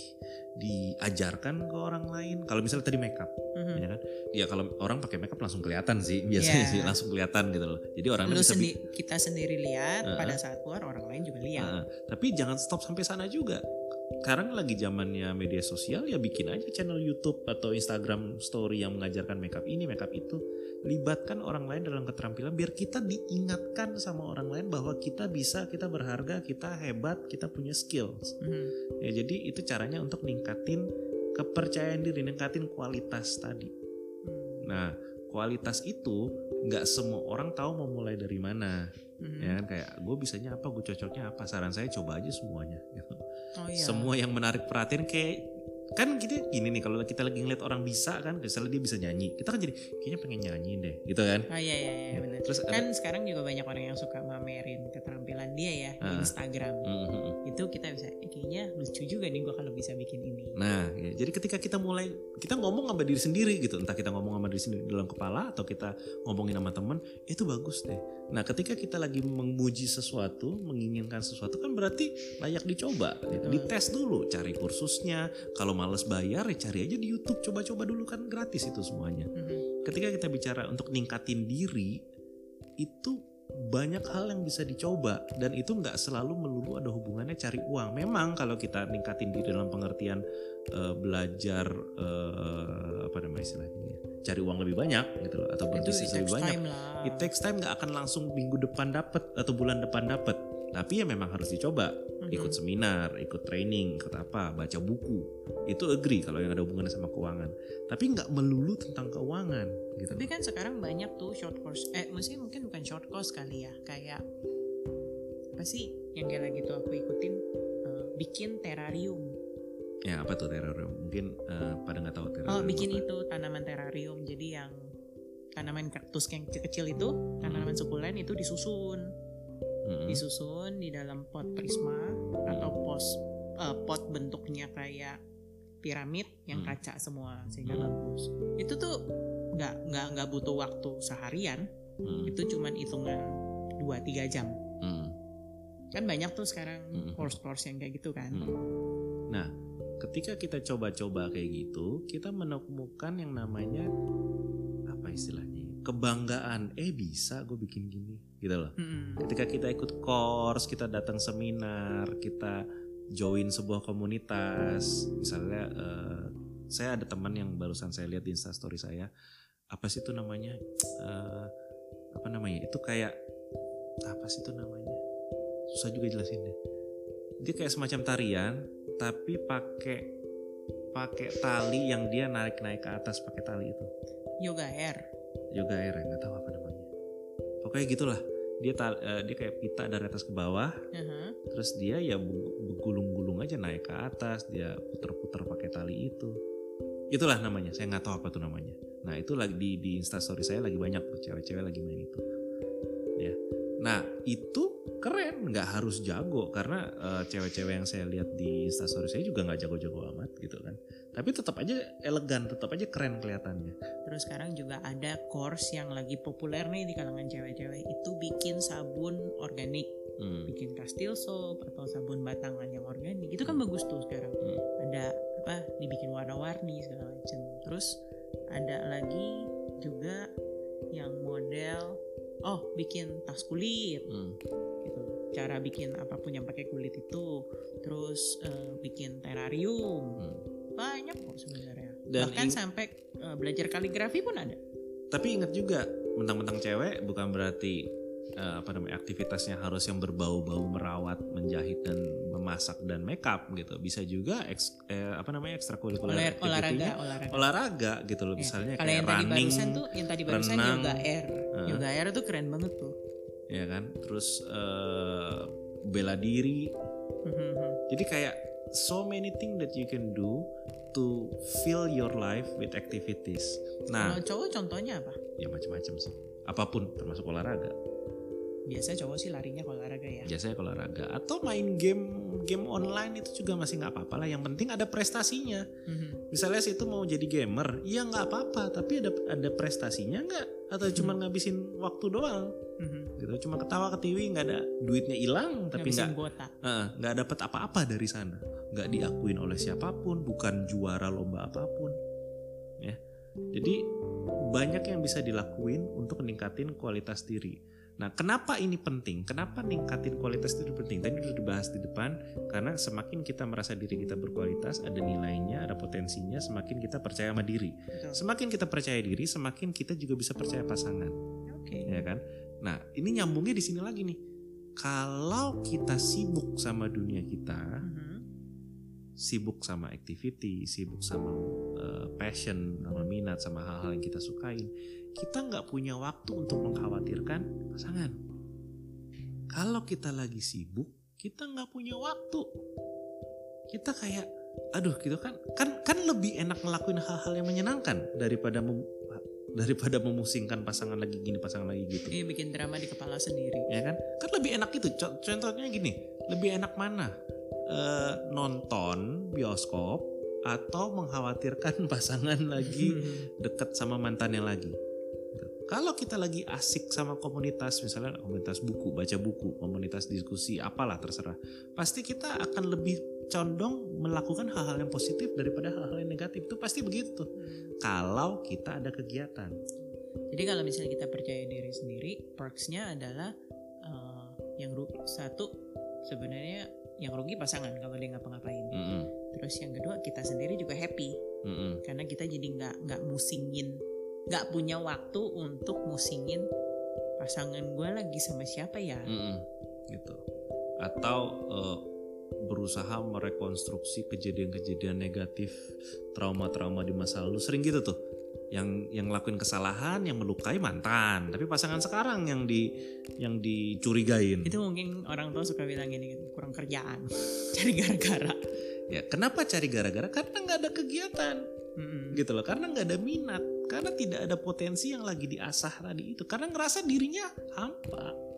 diajarkan ke orang lain. Kalau misalnya tadi makeup, Mhm. ya kan? Ya kalau orang pakai makeup langsung kelihatan sih, (laughs) biasanya Iya. sih langsung kelihatan gitu loh. Jadi orang Lu bisa sendi- kita sendiri lihat, Uh-uh. pada saat keluar orang lain juga lihat. Nah, tapi jangan stop sampai sana juga. Sekarang lagi zamannya media sosial ya bikin aja channel YouTube atau Instagram story yang mengajarkan makeup ini, makeup itu. Libatkan orang lain dalam keterampilan biar kita diingatkan sama orang lain bahwa kita bisa, kita berharga, kita hebat, kita punya skills. Mhm. Ya jadi itu caranya untuk ningkatin kepercayaan diri, ningkatin kualitas tadi. Hmm. Nah, kualitas itu nggak semua orang tahu mau mulai dari mana. Mhm. Ya kan kayak gue bisanya apa, gue cocoknya apa. Saran saya coba aja semuanya. Gitu Oh iya. semua yang menarik perhatian kayak kan kita gini nih kalau kita lagi ngeliat orang bisa kan misalnya dia bisa nyanyi kita kan jadi kayaknya pengen nyanyi deh gitu kan Oh iya iya iya benar. terus ada- Kan sekarang juga banyak orang yang suka mamerin keterampilan dia ya di Ah. Instagram. Mm, mm, mm. Itu kita bisa eh, kayaknya lucu juga nih gua kalau bisa bikin ini. Nah, ya, jadi ketika kita mulai kita ngomong sama diri sendiri gitu, entah kita ngomong sama diri sendiri dalam kepala atau kita ngomongin sama temen, itu bagus deh. Nah, ketika kita lagi memuji sesuatu, menginginkan sesuatu kan berarti layak dicoba, gitu. Dites dulu, cari kursusnya. Kalau males bayar, ya cari aja di YouTube, coba-coba dulu kan gratis itu semuanya. Mhm. Ketika kita bicara untuk ningkatin diri, itu banyak hal yang bisa dicoba dan itu nggak selalu melulu ada hubungannya cari uang. Memang kalau kita ningkatin diri dalam pengertian eh, belajar eh, apa namanya istilahnya ya, cari uang lebih banyak gitu loh atau berbisnis lebih banyak. lah. It takes time nggak akan langsung minggu depan dapat atau bulan depan dapat. Tapi ya memang harus dicoba. Ikut seminar, ikut training, ikut apa, baca buku. Itu agree kalau yang ada hubungannya sama keuangan. Tapi nggak melulu tentang keuangan gitu. Tapi kan sekarang banyak tuh short course. Eh, mesti mungkin bukan short course kali ya. Kayak apa sih yang kayak lagi tuh aku ikutin eh, bikin terrarium. Ya apa tuh terrarium? Mungkin eh, pada nggak tahu terrarium. Oh, bikin apa. itu tanaman terrarium. Jadi yang tanaman kaktus yang kecil-kecil itu, tanaman sukulen itu disusun, Mm-mm. disusun di dalam pot prisma atau pos eh, pot bentuknya kayak piramid yang Hmm. kaca semua sehingga Hmm. bagus. Itu tuh nggak nggak nggak butuh waktu seharian, Mm. itu cuman hitungan 2-3 jam. Mm. Kan banyak tuh sekarang Hmm. course-course yang kayak gitu kan. Mm. Nah, ketika kita coba-coba kayak gitu, kita menemukan yang namanya apa istilahnya? Kebanggaan. Eh bisa gue bikin gini, gitu loh. Mm-mm. Ketika kita ikut course, kita datang seminar, kita join sebuah komunitas, misalnya eh, saya ada teman yang barusan saya lihat di instastory saya, apa sih itu namanya? Eh, apa namanya? Itu kayak apa sih itu namanya? Susah juga jelasinnya. Dia kayak semacam tarian, tapi pakai pakai tali yang dia naik naik ke atas pakai tali itu Yoga air. Yoga air ya nggak tahu apa namanya. Pokoknya gitulah. Dia eh, dia kayak pita dari atas ke bawah. Aha. terus dia ya bergulung-gulung aja naik ke atas dia puter-puter pakai tali itu. Itulah namanya saya nggak tahu apa tuh namanya. Nah itu lagi di di instastory saya lagi banyak tuh cewek-cewek lagi main itu. Ya. Nah itu keren nggak harus jago karena eh, cewek-cewek yang saya lihat di instastory saya juga nggak jago-jago amat gitu kan. Tapi tetap aja elegan tetap aja keren kelihatannya Terus sekarang juga ada course yang lagi populer nih di kalangan cewek-cewek itu bikin sabun organik, Hmm, bikin kastil soap atau sabun batangan yang organik. Itu kan bagus tuh sekarang. Hmm. Ada apa dibikin warna-warni segala macam. Terus ada lagi juga yang model oh bikin tas kulit hmm, gitu. Cara bikin apa pun yang pakai kulit itu. Terus eh, bikin terrarium. hmm. Banyak kok sebenarnya. Dan Bahkan ing- sampai eh, belajar kaligrafi pun ada. Tapi ingat juga, mentang-mentang cewek bukan berarti eh, apa namanya aktivitasnya harus yang berbau-bau merawat, menjahit dan memasak dan makeup gitu. Bisa juga eks, eh, apa namanya ekstrakurikuler Olah- olahraga, olahraga. olahraga gitu loh. Ya, Misalnya Kalau kayak yang tadi running, barusan tuh, yang tadi barusan renang, yoga air. eh. Yoga air itu keren banget tuh. ya kan. Terus eh, bela diri. Jadi kayak so many things that you can do to fill your life with activities. Nah, Kalau cowok contohnya apa? ya macam-macam sih. Apa pun termasuk olahraga. Biasa cowok sih larinya ke olahraga ya. biasanya kalau olahraga. Atau main game game online itu juga masih nggak apa-apa lah. Yang penting ada prestasinya. Mhm. misalnya situ mau jadi gamer ya nggak apa-apa. Tapi ada ada prestasinya nggak? Atau cuma ngabisin waktu doang? Mhm. gitu cuma ketawa ketiwi nggak ada duitnya hilang tapi nggak nggak dapat apa-apa dari sana. Nggak diakuin oleh siapa pun bukan juara lomba apa pun. Ya. Jadi banyak yang bisa dilakuin untuk meningkatin kualitas diri Nah, kenapa ini penting? Kenapa ningkatin kualitas diri penting? Tadi sudah dibahas di depan, karena semakin kita merasa diri kita berkualitas, ada nilainya, ada potensinya, semakin kita percaya sama diri. Betul. Semakin kita percaya diri, semakin kita juga bisa percaya pasangan Oke. ya kan? Nah, ini nyambungnya di sini lagi nih. Kalau kita sibuk sama dunia kita, Mhm. sibuk sama activity, sibuk sama uh, passion, sama minat, sama hal-hal yang kita sukain, kita nggak punya waktu untuk mengkhawatirkan pasangan. Kalau kita lagi sibuk, kita nggak punya waktu. Kita kayak aduh gitu kan kan kan lebih enak ngelakuin hal-hal yang menyenangkan daripada mem- daripada memusingkan pasangan lagi gini pasangan lagi gitu Ini bikin drama di kepala sendiri. ya kan kan lebih enak itu Co- contohnya gini lebih enak mana Eh, nonton bioskop atau mengkhawatirkan (laughs) pasangan lagi (laughs) deket sama mantannya lagi. Kalau kita lagi asik sama komunitas misalnya komunitas buku baca buku komunitas diskusi apalah terserah pasti kita akan lebih condong melakukan hal-hal yang positif daripada hal-hal yang negatif itu pasti begitu tuh kalau kita ada kegiatan Jadi kalau misalnya kita percaya diri sendiri, perksnya adalah eh, yang satu sebenarnya yang rugi pasangan kalau dia ngapa-ngapain. Mm-mm. Terus yang kedua kita sendiri juga happy Mm-mm. karena kita jadi nggak nggak musingin, nggak punya waktu untuk musingin pasangan gue lagi sama siapa ya. Mm-mm. gitu atau eh, berusaha merekonstruksi kejadian-kejadian negatif trauma-trauma di masa lalu sering gitu tuh yang yang ngelakuin kesalahan yang melukai mantan tapi pasangan sekarang yang di yang dicurigain Itu mungkin orang tua suka bilang gini gitu, kurang kerjaan, (laughs) cari gara-gara. ya kenapa cari gara-gara karena nggak ada kegiatan Mm-mm. gitu loh karena nggak ada minat karena tidak ada potensi yang lagi diasah tadi itu. Karena ngerasa dirinya hampa.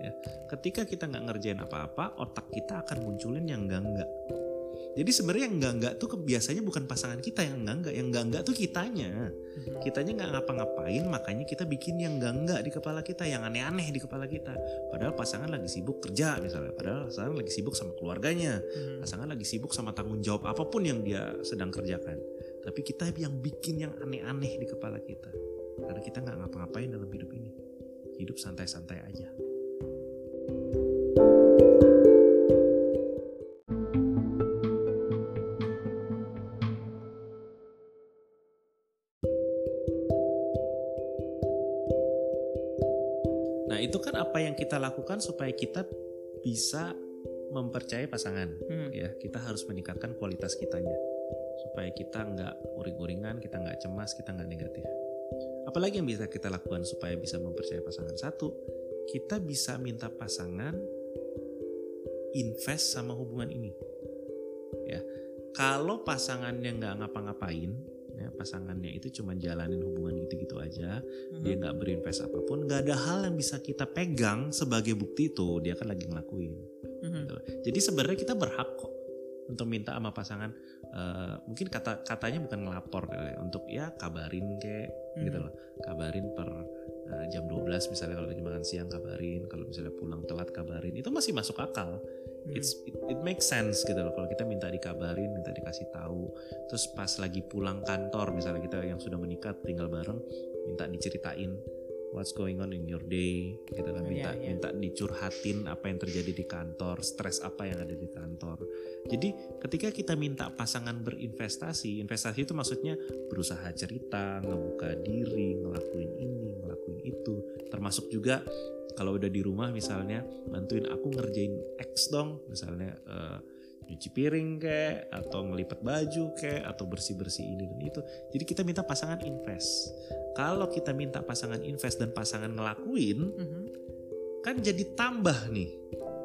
Ya. ketika kita nggak ngerjain apa-apa otak kita akan munculin yang enggak enggak jadi sebenarnya yang enggak enggak tuh biasanya bukan pasangan kita yang enggak enggak yang enggak enggak tuh kitanya. Mhm. kitanya nggak ngapa-ngapain makanya kita bikin yang enggak enggak di kepala kita yang aneh-aneh di kepala kita. Padahal pasangan lagi sibuk kerja misalnya. Padahal pasangan lagi sibuk sama keluarganya. Mhm. pasangan lagi sibuk sama tanggung jawab apa pun yang dia sedang kerjakan tapi kita yang bikin yang aneh-aneh di kepala kita. Karena kita nggak ngapa-ngapain dalam hidup ini. Hidup santai-santai aja. Nah itu kan apa yang kita lakukan supaya kita bisa mempercayai pasangan Hmm. ya. Kita harus meningkatkan kualitas kitanya supaya kita nggak uring-uringan kita nggak cemas kita nggak negatif. Apalagi yang bisa kita lakukan supaya bisa mempercayai pasangan satu kita bisa minta pasangan invest sama hubungan ini. Ya kalau pasangannya nggak ngapa-ngapain ya pasangannya itu cuma jalanin hubungan gitu-gitu aja Mhm. dia nggak berinvest apa pun nggak ada hal yang bisa kita pegang sebagai bukti itu dia kan lagi ngelakuin. Gitu. Jadi sebenarnya kita berhak kok untuk minta sama pasangan eh, mungkin kata katanya bukan ngelapor ya, untuk ya kabarin kayak gitu Mhm. loh. Kabarin per eh, jam 12 misalnya kalau lagi makan siang kabarin, kalau misalnya pulang telat kabarin. Itu masih masuk akal. Mhm. It's it, it makes sense gitu loh kalau kita minta dikabarin, minta dikasih tahu. Terus pas lagi pulang kantor misalnya kita yang sudah menikah tinggal bareng minta diceritain what's going on in your day gitu kan Oh, minta iya, iya. minta dicurhatin apa yang terjadi di kantor, stres apa yang ada di kantor. Jadi ketika kita minta pasangan berinvestasi, investasi itu maksudnya berusaha cerita, ngebuka diri, ngelakuin ini, ngelakuin itu, termasuk juga kalau udah di rumah misalnya bantuin aku ngerjain X dong, misalnya eh, nyuci piring kek, atau ngelipet baju kek, atau bersih bersih ini dan itu. Jadi kita minta pasangan invest. Kalau kita minta pasangan invest dan pasangan ngelakuin, Mhm. kan jadi tambah nih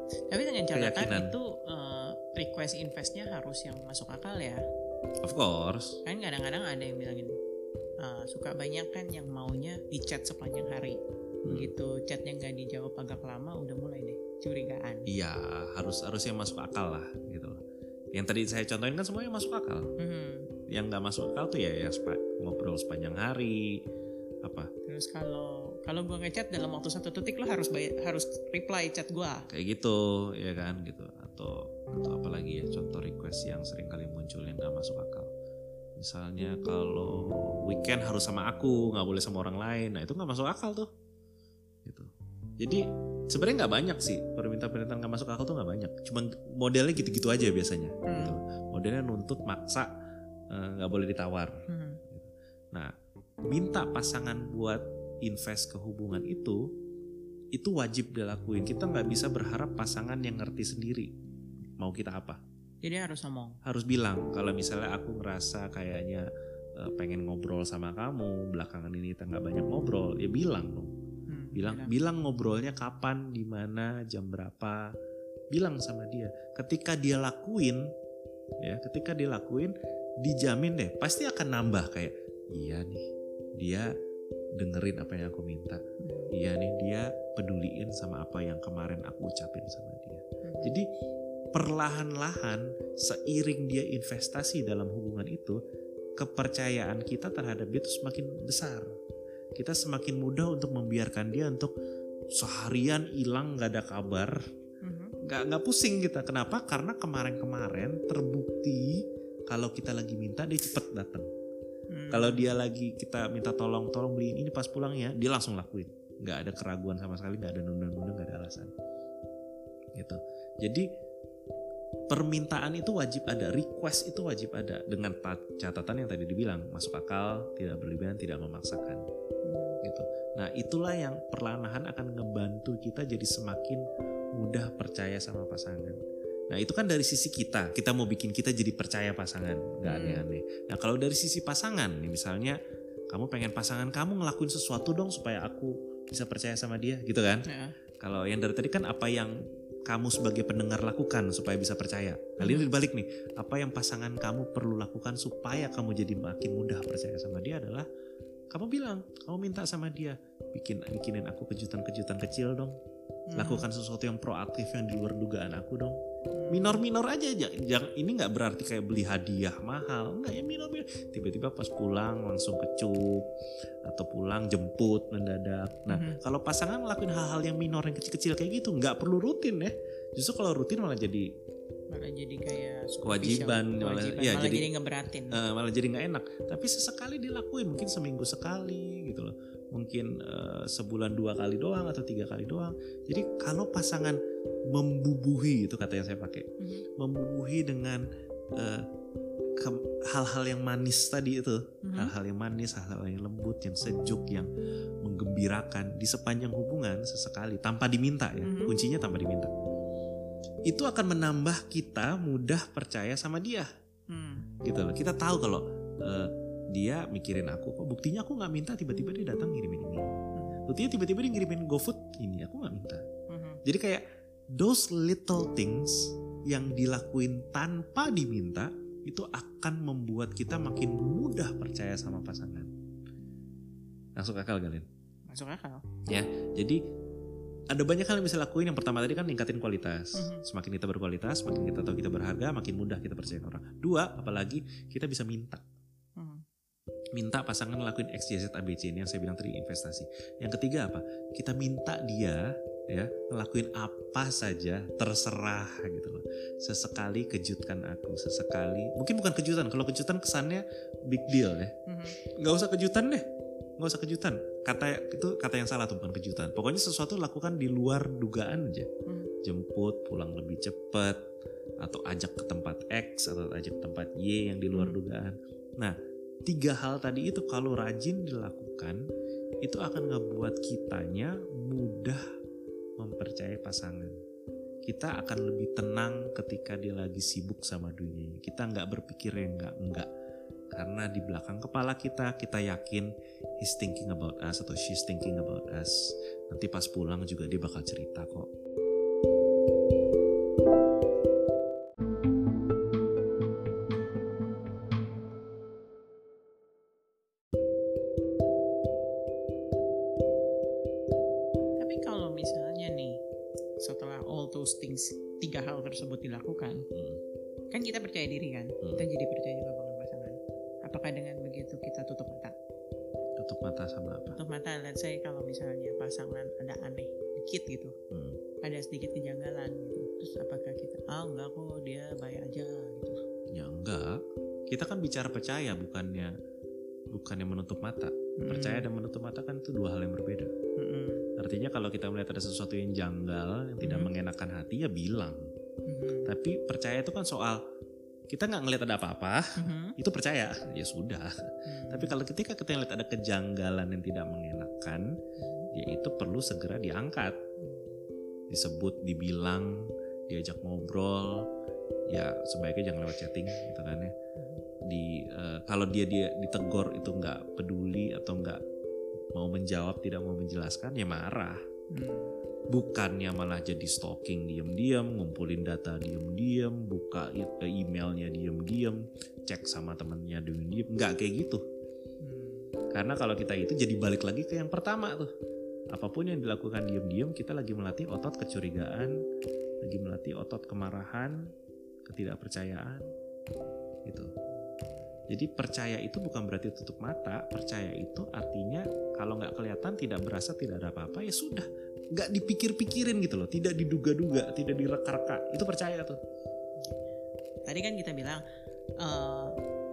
Tapi dengan catatan itu eh, request investnya harus yang masuk akal ya. Of course. Kan kadang-kadang ada yang bilangin eh, suka banyak kan yang maunya di chat sepanjang hari. Hmm. Begitu chatnya nggak dijawab agak lama udah mulai deh curigaan. Iya, harus harus yang masuk akal lah gitu. Yang tadi saya contohin kan semuanya masuk akal. Mhm. Yang nggak masuk akal tuh ya ya sepa- ngobrol sepanjang hari apa Terus kalau kalau gua ngechat dalam waktu satu detik lo harus bay- harus reply chat gua. kayak gitu ya kan gitu atau atau apalagi ya contoh request yang sering kali muncul yang nggak masuk akal. Misalnya kalau weekend harus sama aku nggak boleh sama orang lain, nah itu nggak masuk akal tuh. Gitu. Jadi sebenarnya nggak banyak sih permintaan-permintaan nggak masuk akal tuh nggak banyak. Cuman modelnya gitu-gitu aja biasanya. Hmm. Gitu. Modelnya nuntut maksa eh, nggak boleh ditawar. Mhm. Nah, minta pasangan buat invest ke hubungan itu, itu wajib dilakuin. Kita nggak bisa berharap pasangan yang ngerti sendiri mau kita apa. Jadi harus ngomong. Harus bilang kalau misalnya aku ngerasa kayaknya eh, pengen ngobrol sama kamu, belakangan ini kita nggak banyak ngobrol, ya bilang dong. Hmm, Bilang, bilang ngobrolnya kapan, di mana, jam berapa. Bilang sama dia. Ketika dia lakuin, ya ketika dilakuin dijamin deh pasti akan nambah kayak iya nih dia dengerin apa yang aku minta. Iya nih dia peduliin sama apa yang kemarin aku ucapin sama dia. Jadi perlahan-lahan seiring dia investasi dalam hubungan itu kepercayaan kita terhadap dia itu semakin besar kita semakin mudah untuk membiarkan dia untuk seharian hilang gak ada kabar. Mhm. nggak nggak pusing kita. Kenapa? Karena kemarin-kemarin terbukti kalau kita lagi minta dia cepet datang Hmm. kalau dia lagi kita minta tolong tolong beliin ini pas pulang ya dia langsung lakuin. Nggak ada keraguan sama sekali nggak ada nunda-nunda nggak ada alasan. Gitu. Jadi permintaan itu wajib ada request itu wajib ada. Dengan ta- catatan yang tadi dibilang masuk akal tidak berlebihan tidak memaksakan. Gitu. Nah itulah yang perlahan-lahan akan ngebantu kita jadi semakin mudah percaya sama pasangan. Nah itu kan dari sisi kita, kita mau bikin kita jadi percaya pasangan, nggak Hmm. aneh-aneh. Nah kalau dari sisi pasangan, nih misalnya kamu pengen pasangan kamu ngelakuin sesuatu dong supaya aku bisa percaya sama dia, gitu kan? Ya. Kalau yang dari tadi kan apa yang kamu sebagai pendengar lakukan supaya bisa percaya. Kali ini dibalik nih, apa yang pasangan kamu perlu lakukan supaya kamu jadi makin mudah percaya sama dia adalah kamu bilang, kamu minta sama dia, bikin bikinin aku kejutan-kejutan kecil dong. Hmm. Lakukan sesuatu yang proaktif yang di luar dugaan aku dong. Hmm. Minor-minor aja, jangan ini nggak berarti kayak beli hadiah mahal, enggak ya minor-minor. Tiba-tiba pas pulang langsung kecup atau pulang jemput mendadak. Nah, Mhm. kalau pasangan ngelakuin hal-hal yang minor yang kecil-kecil kayak gitu, nggak perlu rutin ya. Justru kalau rutin malah jadi malah jadi kayak Kewajiban, superficial, malah- kewajiban, iya, malah jadi- jadi ngeberatin eh, malah jadi nggak enak. Tapi sesekali dilakuin, mungkin seminggu sekali gitu loh. Mungkin eh, sebulan dua kali doang atau tiga kali doang. Jadi kalau pasangan membubuhi itu kata yang saya pakai, Mhm. membubuhi dengan ke- hal-hal yang manis tadi itu, Mhm. hal-hal yang manis, hal-hal yang lembut, yang sejuk, yang menggembirakan di sepanjang hubungan sesekali tanpa diminta ya. Mhm. Kuncinya tanpa diminta. Itu akan menambah kita mudah percaya sama dia Hmm. gitu loh. Kita tahu kalau eh, dia mikirin aku kok buktinya aku nggak minta tiba-tiba dia datang ngirimin ini. Buktinya tiba-tiba dia ngirimin GoFood ini aku nggak minta. Mhm. Jadi kayak those little things yang dilakuin tanpa diminta itu akan membuat kita makin mudah percaya sama pasangan. Masuk akal kalian? masuk akal Ya, jadi ada banyak hal yang bisa lakuin. Yang pertama tadi kan ningkatin kualitas. Mhm. Semakin kita berkualitas, semakin kita tahu kita berharga, makin mudah kita percaya orang. Dua, apalagi kita bisa minta. Mhm. Minta pasangan ngelakuin X, Y, Z, A, B, C ini yang saya bilang tadi investasi. Yang ketiga apa? Kita minta dia ya ngelakuin apa saja terserah gitu loh. Sesekali kejutkan aku, sesekali mungkin bukan kejutan. Kalau kejutan kesannya big deal ya nggak usah kejutan deh nggak usah kejutan kata itu kata yang salah tuh bukan kejutan. Pokoknya sesuatu lakukan di luar dugaan aja. Mhm. jemput pulang lebih cepat atau ajak ke tempat X atau ajak ke tempat Y yang di luar Hmm. dugaan. Nah tiga hal tadi itu kalau rajin dilakukan itu akan ngebuat kitanya mudah mempercayai pasangan. Kita akan lebih tenang ketika dia lagi sibuk sama dunianya. Kita nggak berpikir yang nggak enggak karena di belakang kepala kita kita yakin he's thinking about us atau she's thinking about us. Nanti pas pulang juga dia bakal cerita kok kita nggak ngelihat ada apa-apa Mhm. itu percaya ya sudah Hmm. tapi kalau ketika kita lihat ada kejanggalan yang tidak mengenakan ya itu perlu segera diangkat disebut dibilang diajak ngobrol ya sebaiknya jangan lewat chatting gitu kan ya di eh, kalau dia dia ditegur itu nggak peduli atau nggak mau menjawab tidak mau menjelaskan ya marah Hmm. Bukannya malah jadi stalking diam-diam, ngumpulin data diam-diam, buka e- emailnya diam-diam, cek sama temennya diam-diam, nggak kayak gitu. Hmm. Karena kalau kita itu jadi balik lagi ke yang pertama tuh. Apa pun yang dilakukan diam-diam, kita lagi melatih otot kecurigaan, lagi melatih otot kemarahan, ketidakpercayaan, gitu. Jadi percaya itu bukan berarti tutup mata, percaya itu artinya kalau nggak kelihatan, tidak berasa, tidak ada apa-apa ya sudah, nggak dipikir-pikirin gitu loh, tidak diduga-duga, tidak direka-reka, itu percaya tuh. Tadi kan kita bilang eh,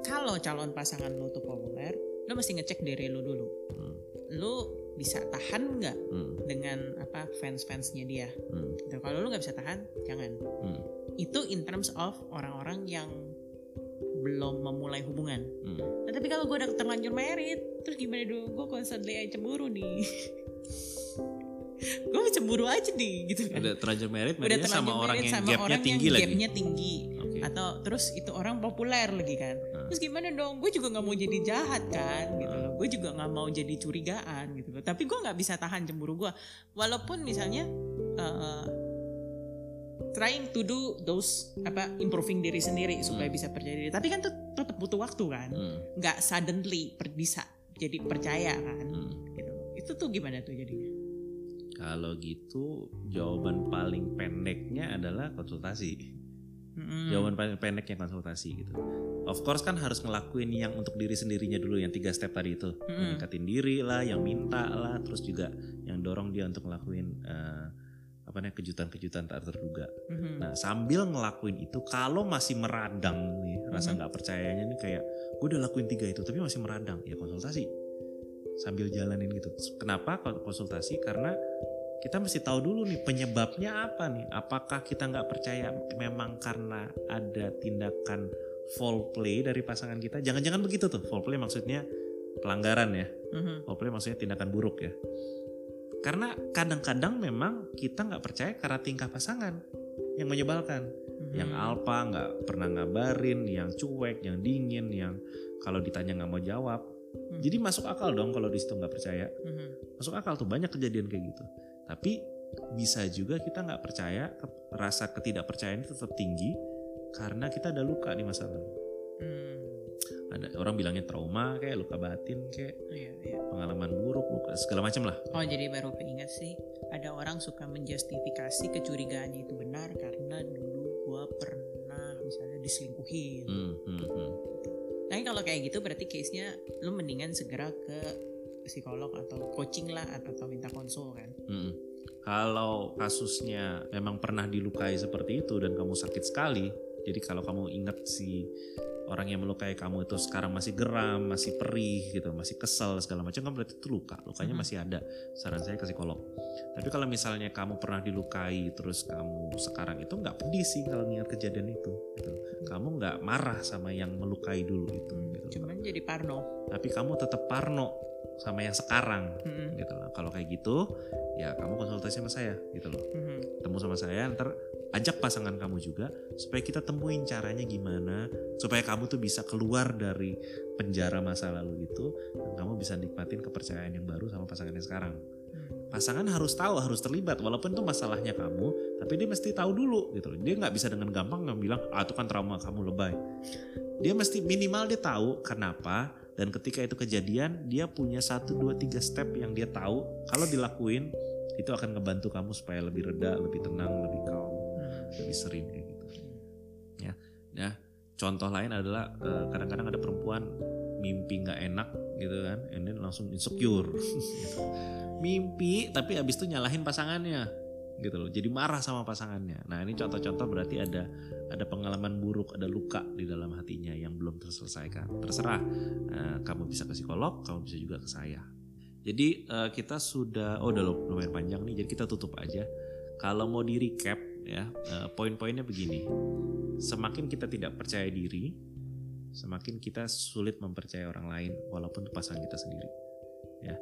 kalau calon pasangan lu tuh populer, lu mesti ngecek diri lu dulu. Hmm, Lu bisa tahan nggak hmm, dengan apa fans-fansnya dia? hmm, Gitu. Kalau lu nggak bisa tahan, jangan. hmm, Itu in terms of orang-orang yang belum memulai hubungan. hmm. Nah, tapi kalau gue udah terlanjur married, terus gimana dong? Gue constantly aja cemburu nih. (laughs) gue cemburu aja nih, gitu kan. Udah terlanjur merit, Udah terlanjur sama orang married yang sama gapnya orang tinggi yang lagi. gapnya tinggi. Oke. Atau terus itu orang populer lagi kan. Hmm. Terus gimana dong? Gue juga nggak mau jadi jahat kan, gitu loh. Gue juga nggak mau jadi curigaan, gitu loh. Tapi gue nggak bisa tahan cemburu gue. Walaupun misalnya uh, trying to do those apa improving diri sendiri supaya bisa percaya diri. Tapi kan tuh tetap butuh waktu kan. Hmm, Nggak suddenly per- bisa jadi percaya kan. hmm. Gitu. Itu tuh gimana tuh jadinya? Kalau gitu jawaban paling pendeknya adalah konsultasi. Mm-mm. Jawaban paling pendeknya konsultasi gitu. Of course kan harus ngelakuin yang untuk diri sendirinya dulu yang tiga step tadi itu. Mm-mm. Meningkatin diri lah, yang minta lah, terus juga yang dorong dia untuk ngelakuin eh, apa namanya kejutan-kejutan tak terduga. Mhm. Nah sambil ngelakuin itu, kalau masih meradang nih rasa Mhm. nggak percayanya nih kayak gue udah lakuin tiga itu tapi masih meradang, ya konsultasi sambil jalanin gitu. Kenapa konsultasi? Karena kita mesti tahu dulu nih penyebabnya apa nih. Apakah kita nggak percaya memang karena ada tindakan foul play dari pasangan kita? Jangan-jangan begitu tuh. Foul play maksudnya pelanggaran ya. Mhm. Foul play maksudnya tindakan buruk ya. Karena kadang-kadang memang kita nggak percaya karena tingkah pasangan yang menyebalkan Mhm. yang alpa nggak pernah ngabarin, yang cuek, yang dingin, yang kalau ditanya nggak mau jawab. Mhm. Jadi masuk akal dong kalau di situ nggak percaya. Mhm. Masuk akal tuh banyak kejadian kayak gitu. Tapi bisa juga kita nggak percaya, rasa ketidakpercayaan itu tetap tinggi karena kita ada luka di masa lalu. Hmm. Ada orang bilangnya trauma, kayak luka batin, kayak Iya, iya. pengalaman buruk, luka segala macam lah. Oh jadi baru keinget sih ada orang suka menjustifikasi kecurigaannya itu benar karena dulu gua pernah misalnya diselingkuhin. Hmm, hmm, hmm. Tapi kalau kayak gitu berarti case-nya lu mendingan segera ke psikolog atau coaching lah atau minta konsul kan. Mm-mm. Kalau kasusnya memang pernah dilukai seperti itu dan kamu sakit sekali, jadi kalau kamu ingat si orang yang melukai kamu itu sekarang masih geram, masih perih gitu, masih kesel segala macam kan berarti itu luka, lukanya masih ada. Saran saya ke psikolog. Tapi kalau misalnya kamu pernah dilukai terus kamu sekarang itu nggak pedih sih kalau ingat kejadian itu, gitu. Kamu nggak marah sama yang melukai dulu itu, gitu. Cuman jadi parno. Tapi kamu tetap parno sama yang sekarang, Mhm. gitu loh. Kalau kayak gitu, ya kamu konsultasi sama saya gitu loh. Mhm. Ketemu sama saya, ntar ajak pasangan kamu juga supaya kita temuin caranya gimana supaya kamu tuh bisa keluar dari penjara masa lalu itu dan kamu bisa nikmatin kepercayaan yang baru sama pasangan yang sekarang. Hmm. Pasangan harus tahu, harus terlibat walaupun itu masalahnya kamu, tapi dia mesti tahu dulu gitu loh. Dia nggak bisa dengan gampang bilang, ah itu kan trauma kamu lebay. Dia mesti minimal dia tahu kenapa dan ketika itu kejadian dia punya satu dua tiga step yang dia tahu kalau dilakuin itu akan ngebantu kamu supaya lebih reda, lebih tenang, lebih calm, Hmm. lebih sering kayak gitu. Ya, ya. Contoh lain adalah eh, kadang-kadang ada perempuan mimpi nggak enak gitu kan, and then langsung insecure. (laughs) gitu. Mimpi tapi abis itu nyalahin pasangannya gitu loh. Jadi marah sama pasangannya. Nah ini contoh-contoh berarti ada ada pengalaman buruk, ada luka di dalam hatinya yang belum terselesaikan. Terserah, eh, kamu bisa ke psikolog, kamu bisa juga ke saya. Jadi eh, kita sudah, oh udah lumayan panjang nih, jadi kita tutup aja. Kalau mau di recap ya, eh, poin-poinnya begini. Semakin kita tidak percaya diri, semakin kita sulit mempercayai orang lain, walaupun pasangan kita sendiri. Ya,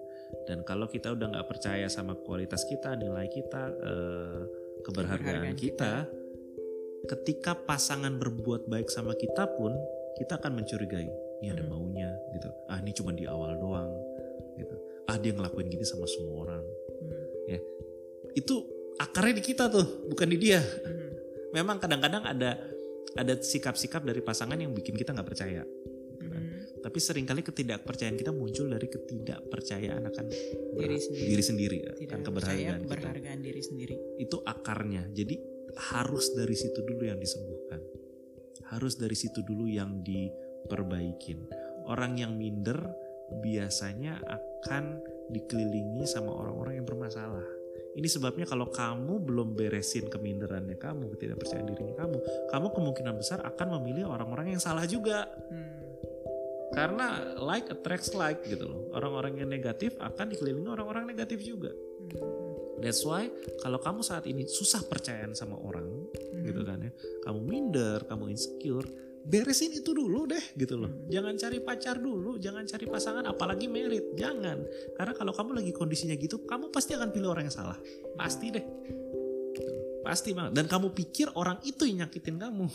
dan kalau kita udah nggak percaya sama kualitas kita, nilai kita, eh, keberhargaan Keberhargaan kita, ketika pasangan berbuat baik sama kita pun, kita akan mencurigai. Ini ada Hmm. maunya gitu. Ah ini cuma di awal doang gitu. Ah dia ngelakuin gini sama semua orang Hmm. itu akarnya di kita tuh, bukan di dia. Mhm. Memang kadang-kadang ada ada sikap-sikap dari pasangan yang bikin kita nggak percaya. Tapi sering kali ketidakpercayaan kita muncul dari ketidakpercayaan akan Diri sendiri. diri sendiri, Tidak akan keberhargaan kita. diri sendiri. Itu akarnya. Jadi harus dari situ dulu yang disembuhkan. Harus dari situ dulu yang diperbaikin. Orang yang minder biasanya akan dikelilingi sama orang-orang yang bermasalah. Ini sebabnya kalau kamu belum beresin keminderannya kamu, ketidakpercayaan dirinya kamu, kamu kemungkinan besar akan memilih orang-orang yang salah juga. Hmm. Karena like attracts like gitu loh. Orang-orang yang negatif akan dikelilingi orang-orang negatif juga. Mhm. That's why kalau kamu saat ini susah percayaan sama orang Mhm. gitu kan ya. Kamu minder, kamu insecure, beresin itu dulu deh gitu loh. Hmm. Jangan cari pacar dulu, jangan cari pasangan apalagi merit, jangan. Karena kalau kamu lagi kondisinya gitu, kamu pasti akan pilih orang yang salah. Pasti deh. Pasti banget. Dan kamu pikir orang itu yang nyakitin kamu.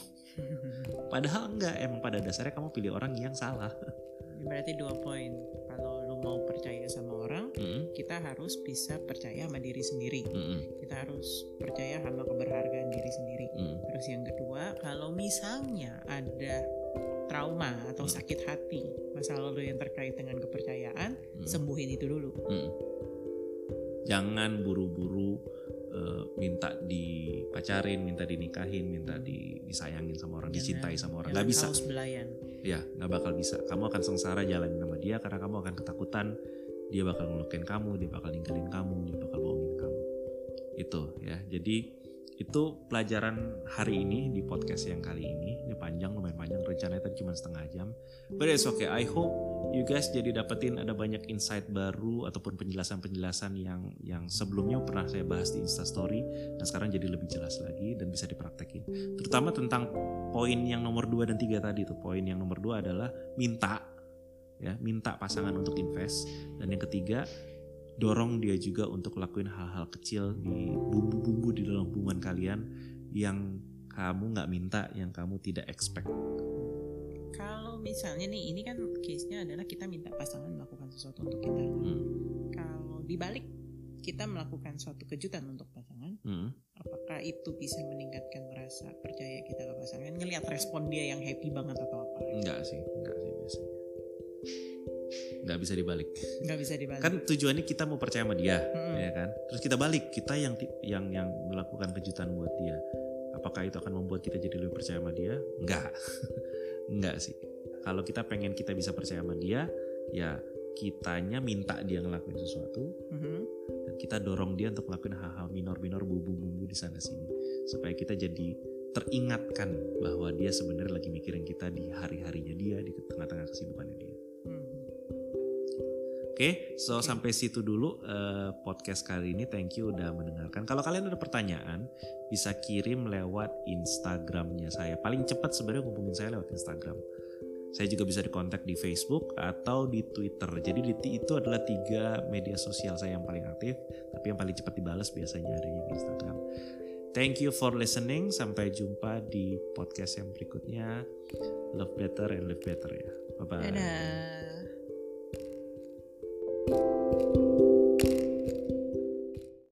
Padahal enggak, emang pada dasarnya kamu pilih orang yang salah. Berarti dua poin. Kalau lu mau percaya sama orang, Mm-mm, kita harus bisa percaya sama diri sendiri. mm-mm, Kita harus percaya sama keberhargaan diri sendiri. mm. Terus yang kedua, kalau misalnya ada trauma atau Hmm. sakit hati masa lalu yang terkait dengan kepercayaan, Hmm. sembuhin itu dulu. Mm. Jangan buru-buru eh, minta dipacarin, minta dinikahin, minta di- disayangin sama orang, dicintai sama orang. jangan Gak bisa. haus belayan. Ya, nggak bakal bisa. Kamu akan sengsara jalanin sama dia karena kamu akan ketakutan dia bakal ngelukain kamu, dia bakal ninggalin kamu, dia bakal bohongin kamu. Itu ya. Jadi itu pelajaran hari ini di podcast yang kali ini. Ini panjang, lumayan panjang. Rencananya tadi cuma setengah jam. But it's okay. I hope you guys jadi dapetin ada banyak insight baru ataupun penjelasan-penjelasan yang yang sebelumnya pernah saya bahas di Instastory dan sekarang jadi lebih jelas lagi dan bisa dipraktekin. Terutama tentang poin yang nomor 2 dan 3 tadi tuh. Poin yang nomor 2 adalah minta ya, minta pasangan untuk invest dan yang ketiga dorong dia juga untuk lakuin hal-hal kecil di bumbu-bumbu di dalam hubungan kalian yang kamu nggak minta, yang kamu tidak expect. Kalau misalnya nih, ini kan case-nya adalah kita minta pasangan melakukan sesuatu untuk kita. Hmm. Kalau dibalik kita melakukan suatu kejutan untuk pasangan, Hmm. apakah itu bisa meningkatkan rasa percaya kita ke pasangan? Ngelihat respon dia yang happy banget atau apa? Enggak sih, enggak sih biasanya. Nggak bisa dibalik. Nggak bisa dibalik. Kan tujuannya kita mau percaya sama dia, Mm-mm. ya kan? Terus kita balik, kita yang yang yang melakukan kejutan buat dia. Apakah itu akan membuat kita jadi lebih percaya sama dia? Enggak. Enggak (laughs) sih. Kalau kita pengen kita bisa percaya sama dia, ya kitanya minta dia ngelakuin sesuatu Mhm. dan kita dorong dia untuk ngelakuin hal-hal minor-minor bumbu-bumbu di sana sini supaya kita jadi teringatkan bahwa dia sebenarnya lagi mikirin kita di hari-harinya dia di tengah-tengah kesibukannya dia. Oke, so sampai situ dulu eh, podcast kali ini. Thank you udah mendengarkan. Kalau kalian ada pertanyaan, bisa kirim lewat Instagramnya saya. Paling cepat sebenarnya hubungin saya lewat Instagram. Saya juga bisa dikontak di Facebook atau di Twitter. Jadi di itu adalah tiga media sosial saya yang paling aktif. Tapi yang paling cepat dibalas biasanya adanya di Instagram. Thank you for listening. Sampai jumpa di podcast yang berikutnya. Love better and live better ya. Bye bye. Dadah. you